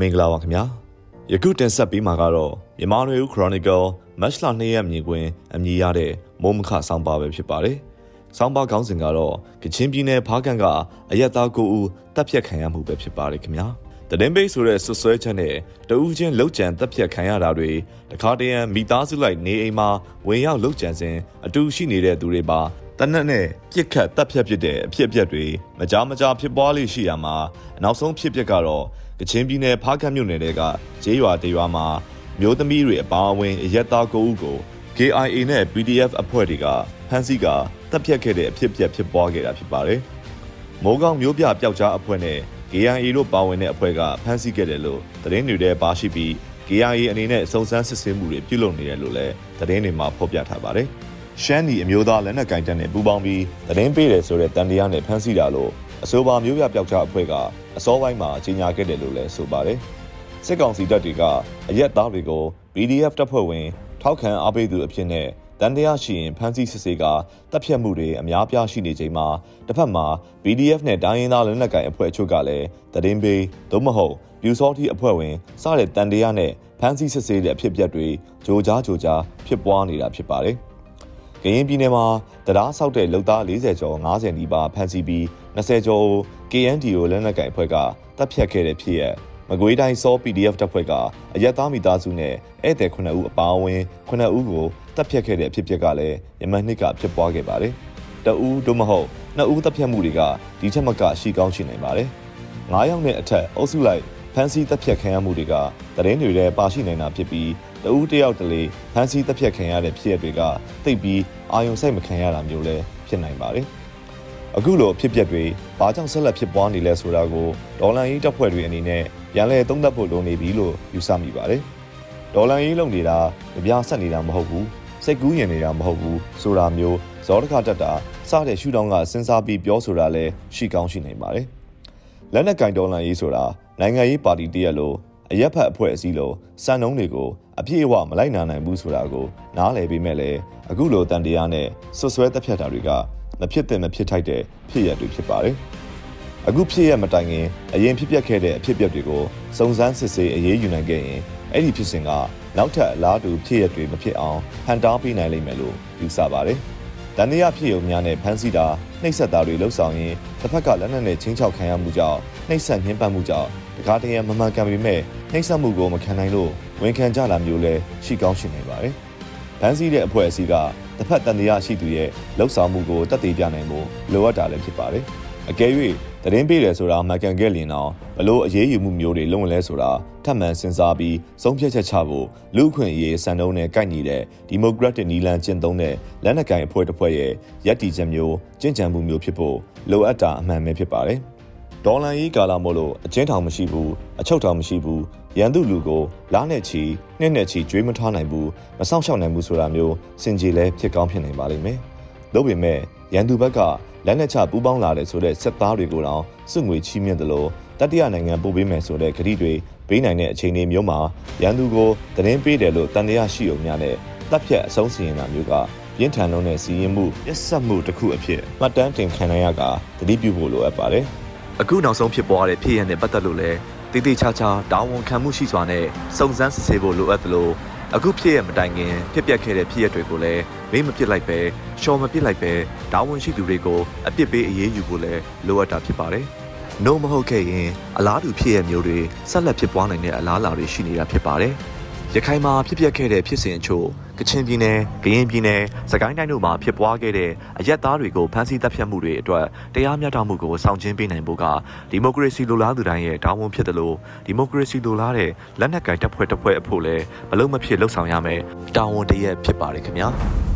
မင်္ဂလာပါခင်ဗျာယခုတင်ဆက်ပေးမှာကတော့မြန်မာနွေဦး Chronicle မတ်လ2ရက်မြင်ကွင်းအမည်ရတဲ့မိုးမခဆောင်းပါပဲဖြစ်ပါတယ်ဆောင်းပါခေါင်းစဉ်ကတော့ကချင်းပြည်နယ်ဖားကန်ကအရက်သားကိုဦးတပ်ဖြတ်ခံရမှုပဲဖြစ်ပါတယ်ခင်ဗျာတရင်ပိတ်ဆိုတဲ့ဆွဆွဲချက်နဲ့တဦးချင်းလှုပ်ကြံတပ်ဖြတ်ခံရတာတွေတခါတရံမိသားစုလိုက်နေအိမ်မှာဝင်ရောက်လှုပ်ကြံစဉ်အတူရှိနေတဲ့သူတွေပါတနက်နဲ့ပြစ်ခတ်တပ်ဖြတ်ဖြစ်တဲ့အဖြစ်အပျက်တွေမကြားမကြားဖြစ်ပွားလိရှိရမှာနောက်ဆုံးဖြစ်ပျက်ကတော့ ကချင်ပြည်နယ်ဖားကတ်မြို့နယ်တဲကဂျေးရွာတရွာမှာမျိုးသမီးတွေအပါအဝင်အရက်သား9ဦးကို KIA နဲ့ PDF အဖွဲ့တွေကဖမ်းဆီးကတပ်ဖြတ်ခဲ့တဲ့အဖြစ်အပျက်ဖြစ်ပွားခဲ့တာဖြစ်ပါတယ်။မိုးကောင်းမျိုးပြပျောက်ကြားအဖွဲ့နဲ့ KIA တို့ပါဝင်တဲ့အဖွဲ့ကဖမ်းဆီးခဲ့တယ်လို့သတင်းတွေထဲပါရှိပြီး KIA အနေနဲ့စုံစမ်းစစ်ဆေးမှုတွေပြုလုပ်နေတယ်လို့လည်းသတင်းတွေမှာဖော်ပြထားပါတယ်။ရှမ်းနီအမျိုးသားလက်နက်ကင်တပ်နဲ့ပူးပေါင်းပြီးသတင်းပေးတယ်ဆိုတဲ့တန်တရားနဲ့ဖမ်းဆီးတာလို့ အဆိုပါမျိုးပြပျောက်ကြားအဖွဲ့ကအစောပိုင်းမှာကြီးညာခဲ့တယ်လို့လည်းဆိုပါတယ်။စစ်ကောင်စီတပ်တွေကအရက်သားတွေကို PDF တပ်ဖွဲ့ဝင် ထောက်ခံအားပေးသူအဖြစ်နဲ့တန်တရားရှိရင်ဖမ်းဆီးစစ်ဆေးကတပ်ဖြတ်မှုတွေအများပြားရှိနေချိန်မှာတစ်ဖက်မှာ PDF နဲ့တိုင်းရင်းသားလက်နက်ကိုင်အဖွဲ့အချို့ကလည်းတည်င်းပေးသို့မဟုတ်ပြူစောတိအဖွဲ့ဝင်စတဲ့တန်တရားနဲ့ဖမ်းဆီးစစ်ဆေးတဲ့အဖြစ်အပျက်တွေကြိုကြားကြိုကြားဖြစ်ပွားနေတာဖြစ်ပါတယ်။ ကရင်ပြည်နယ်မှာတရားဆောက်တဲ့လုံသား40ကျော်50နီးပါးဖမ်းဆီးပြီး20ကျော် KNDO လက်နက်ကိုင်အဖွဲ့ကတပ်ဖြတ်ခဲ့တဲ့ဖြစ်ရပ်မကွေးတိုင်းစော PDF တပ်ဖွဲ့ကအရက်သားမိသားစုနဲ့ဧည့်သည်9ဦးအပါအဝင်9ဦးကိုတပ်ဖြတ်ခဲ့တဲ့အဖြစ်အပျက်ကလည်းယမန်နှစ်ကဖြစ်ပွားခဲ့ပါတယ်။တဦးတို့မဟုတ်နှစ်ဦးတပ်ဖြတ်မှုတွေကဒီထက်မကရှိကောင်းရှိနိုင်ပါတယ်။9ယောက်နဲ့အထက်အုပ်စုလိုက်ဖန်စီတပ်ဖြတ်ခံရမှုတွေကတရင်တွေထဲပါရှိနိုင်တာဖြစ်ပြီး တဦးတယောက်တလေဖန်စီတပ်ဖြတ်ခံရတဲ့ဖြစ်ရပ်တွေကတိတ်ပြီးအာယုံစိုက်မခံရတာမျိုးလည်းဖြစ်နိုင်ပါတယ်။အခုလိုဖြစ်ပျက်တွေဘာကြောင့်ဆက်လက်ဖြစ်ပွားနေလဲဆိုတာကိုဒေါ်လာရေးတပ်ဖွဲ့တွေအနေနဲ့ပြန်လည်သုံးသပ်ဖို့လိုနေပြီလို့ယူဆမိပါတယ်။ဒေါ်လာရေးလုပ်နေတာကြပြဆက်နေတာမဟုတ်ဘူးစိတ်ကူးရင်နေတာမဟုတ်ဘူးဆိုတာမျိုးဇောတခတက်တာစတဲ့ရှုထောင့်ကစဉ်းစားပြီးပြောဆိုတာလည်းရှိကောင်းရှိနိုင်ပါတယ်။လက်နက်ကင်ဒေါ်လာရေးဆိုတာနိုင်ငံရေးပါတီတရက်လို့ အရက်ဖက်အဖွဲ့အစည်းလို့စံနှုန်းတွေကိုအပြည့်အဝမလိုက်နာနိုင်ဘူးဆိုတာကိုနားလည်ပြီးမဲ့လေအခုလိုတန်တရားနဲ့ဆွဆွဲတက်ဖြတ်တာတွေကမဖြစ်တဲ့မဖြစ်ထိုက်တဲ့ဖြစ်ရတွေဖြစ်ပါတယ်။အခုဖြစ်ရမတိုင်ခင်အရင်ဖြစ်ပျက်ခဲ့တဲ့အဖြစ်ပျက်တွေကိုစုံစမ်းစစ်ဆေးအရေးယူနိုင်ခဲ့ရင်အဲ့ဒီဖြစ်စဉ်ကနောက်ထပ်အလားတူဖြစ်ရတွေမဖြစ်အောင်ဟန်တားပေးနိုင်လိမ့်မယ်လို့ယူဆပါတယ်။တန်တရားဖြစ်ုံများနဲ့ဖမ်းဆီးတာနှိပ်စက်တာတွေလှုပ်ဆောင်ရင်တစ်ဖက်ကလက်နက်နဲ့ချင်းချောက်ခံရမှုကြောင့်နှိပ်စက်ညှဉ်းပန်းမှုကြောင့် တကားတရံမမှန်ကန်ပေမဲ့နှိပ်စက်မှုကိုမခံနိုင်လို့ဝန်ခံကြလာမျိုးလဲရှိကောင်းရှိနေပါတယ်။ဖမ်းဆီးတဲ့အဖွဲ့အစည်းကတစ်ဖက်တန်တရားရှိသူရဲ့လှုပ်ဆောင်မှုကိုတက်သေးပြနိုင်မှုလိုအပ်တာလည်းဖြစ်ပါတယ်။အကယ်၍သတင်းပေးတယ်ဆိုတာမှကန်ခဲ့လျင်တော့ဘလို့အရေးယူမှုမျိုးတွေလုံးဝလဲဆိုတာထပ်မံစဉ်းစားပြီးဆုံးဖြတ်ချက်ချဖို့လူ့အခွင့်အရေးစံနှုန်းနဲ့ကိုက်ညီတဲ့ဒီမိုကရက်တစ်နီလန်ကျင့်သုံးတဲ့လက်နက်ကိုင်အဖွဲ့တစ်ဖွဲ့ရဲ့ရည်တည်ချက်မျိုးကျင့်ကြံမှုမျိုးဖြစ်ဖို့လိုအပ်တာအမှန်ပဲဖြစ်ပါတယ်။ ဒေါ်လာရေးကာလမို့လို့အချင်းထောင်မရှိဘူးအချုပ်ထောင်မရှိဘူးရန်သူလူကိုလားနဲ့ချီနှစ်နဲ့ချီကြွေးမထားနိုင်ဘူးမဆောင်ရှောက်နိုင်ဘူးဆိုတာမျိုးစင်ကြီးလဲဖြစ်ကောင်းဖြစ်နိုင်ပါလိမ့်မယ်။ဒါ့ပေမဲ့ရန်သူဘက်ကလက်နက်ချပူးပေါင်းလာတဲ့ဆိုတဲ့စစ်သားတွေကိုတော့စွငွေချီးမြှင့်တယ်လို့တတိယနိုင်ငံပို့ပေးမယ်ဆိုတဲ့ကတိတွေပေးနိုင်တဲ့အခြေအနေမျိုးမှာရန်သူကိုသတင်းပေးတယ်လို့တန်တရားရှိုံများနဲ့တပ်ဖြတ်အဆုံးစီရင်တာမျိုးကပြင်းထန်လုံးတဲ့စီရင်မှုပြစ်ဆက်မှုတစ်ခုအဖြစ်မှတ်တမ်းတင်ခံရရကတတိပြုဖို့လိုအပ်ပါတယ်။ အခုနောက်ဆုံးဖြစ်ပွားတဲ့ဖြစ်ရတဲ့ပတ်သက်လို့လည်းတည်တည်ချာချာတာဝန်ခံမှုရှိစွာနဲ့စုံစမ်းစစ်ဆေးဖို့လိုအပ်သလိုအခုဖြစ်ရမတိုင်ခင်ဖြစ်ပျက်ခဲ့တဲ့ဖြစ်ရတွေကိုလည်းမေးမပစ်လိုက်ပဲရှော်မပစ်လိုက်ပဲတာဝန်ရှိသူတွေကိုအပြစ်ပေးအရေးယူဖို့လည်းလိုအပ်တာဖြစ်ပါတယ်။ no မဟုတ်ခဲ့ရင်အလားတူဖြစ်ရမျိုးတွေဆက်လက်ဖြစ်ပွားနိုင်တဲ့အလားအလာတွေရှိနေတာဖြစ်ပါတယ်။ရခိုင်မှာဖြစ်ပျက်ခဲ့တဲ့ဖြစ်စဉ်အချို့ ကချင်ပြည်နယ်၊ကရင်ပြည်နယ်၊စကိုင်းတိုင်းတို့မှာဖြစ်ပွားခဲ့တဲ့အရက်သားတွေကိုဖမ်းဆီးတပ်ဖြတ်မှုတွေအတွက်တရားမျှတမှုကိုဆောင်ကျဉ်ပေးနိုင်ဖို့ကဒီမိုကရေစီလိုလားသူတိုင်းရဲ့တာဝန်ဖြစ်တယ်လို့ဒီမိုကရေစီလိုလားတဲ့လက်နက်ကိုင်တပ်ဖွဲ့တပ်ဖွဲ့အဖို့လည်းမလုံးမဖြစ်လှုပ်ဆောင်ရမယ်တာဝန်တရက်ဖြစ်ပါတယ်ခင်ဗျာ။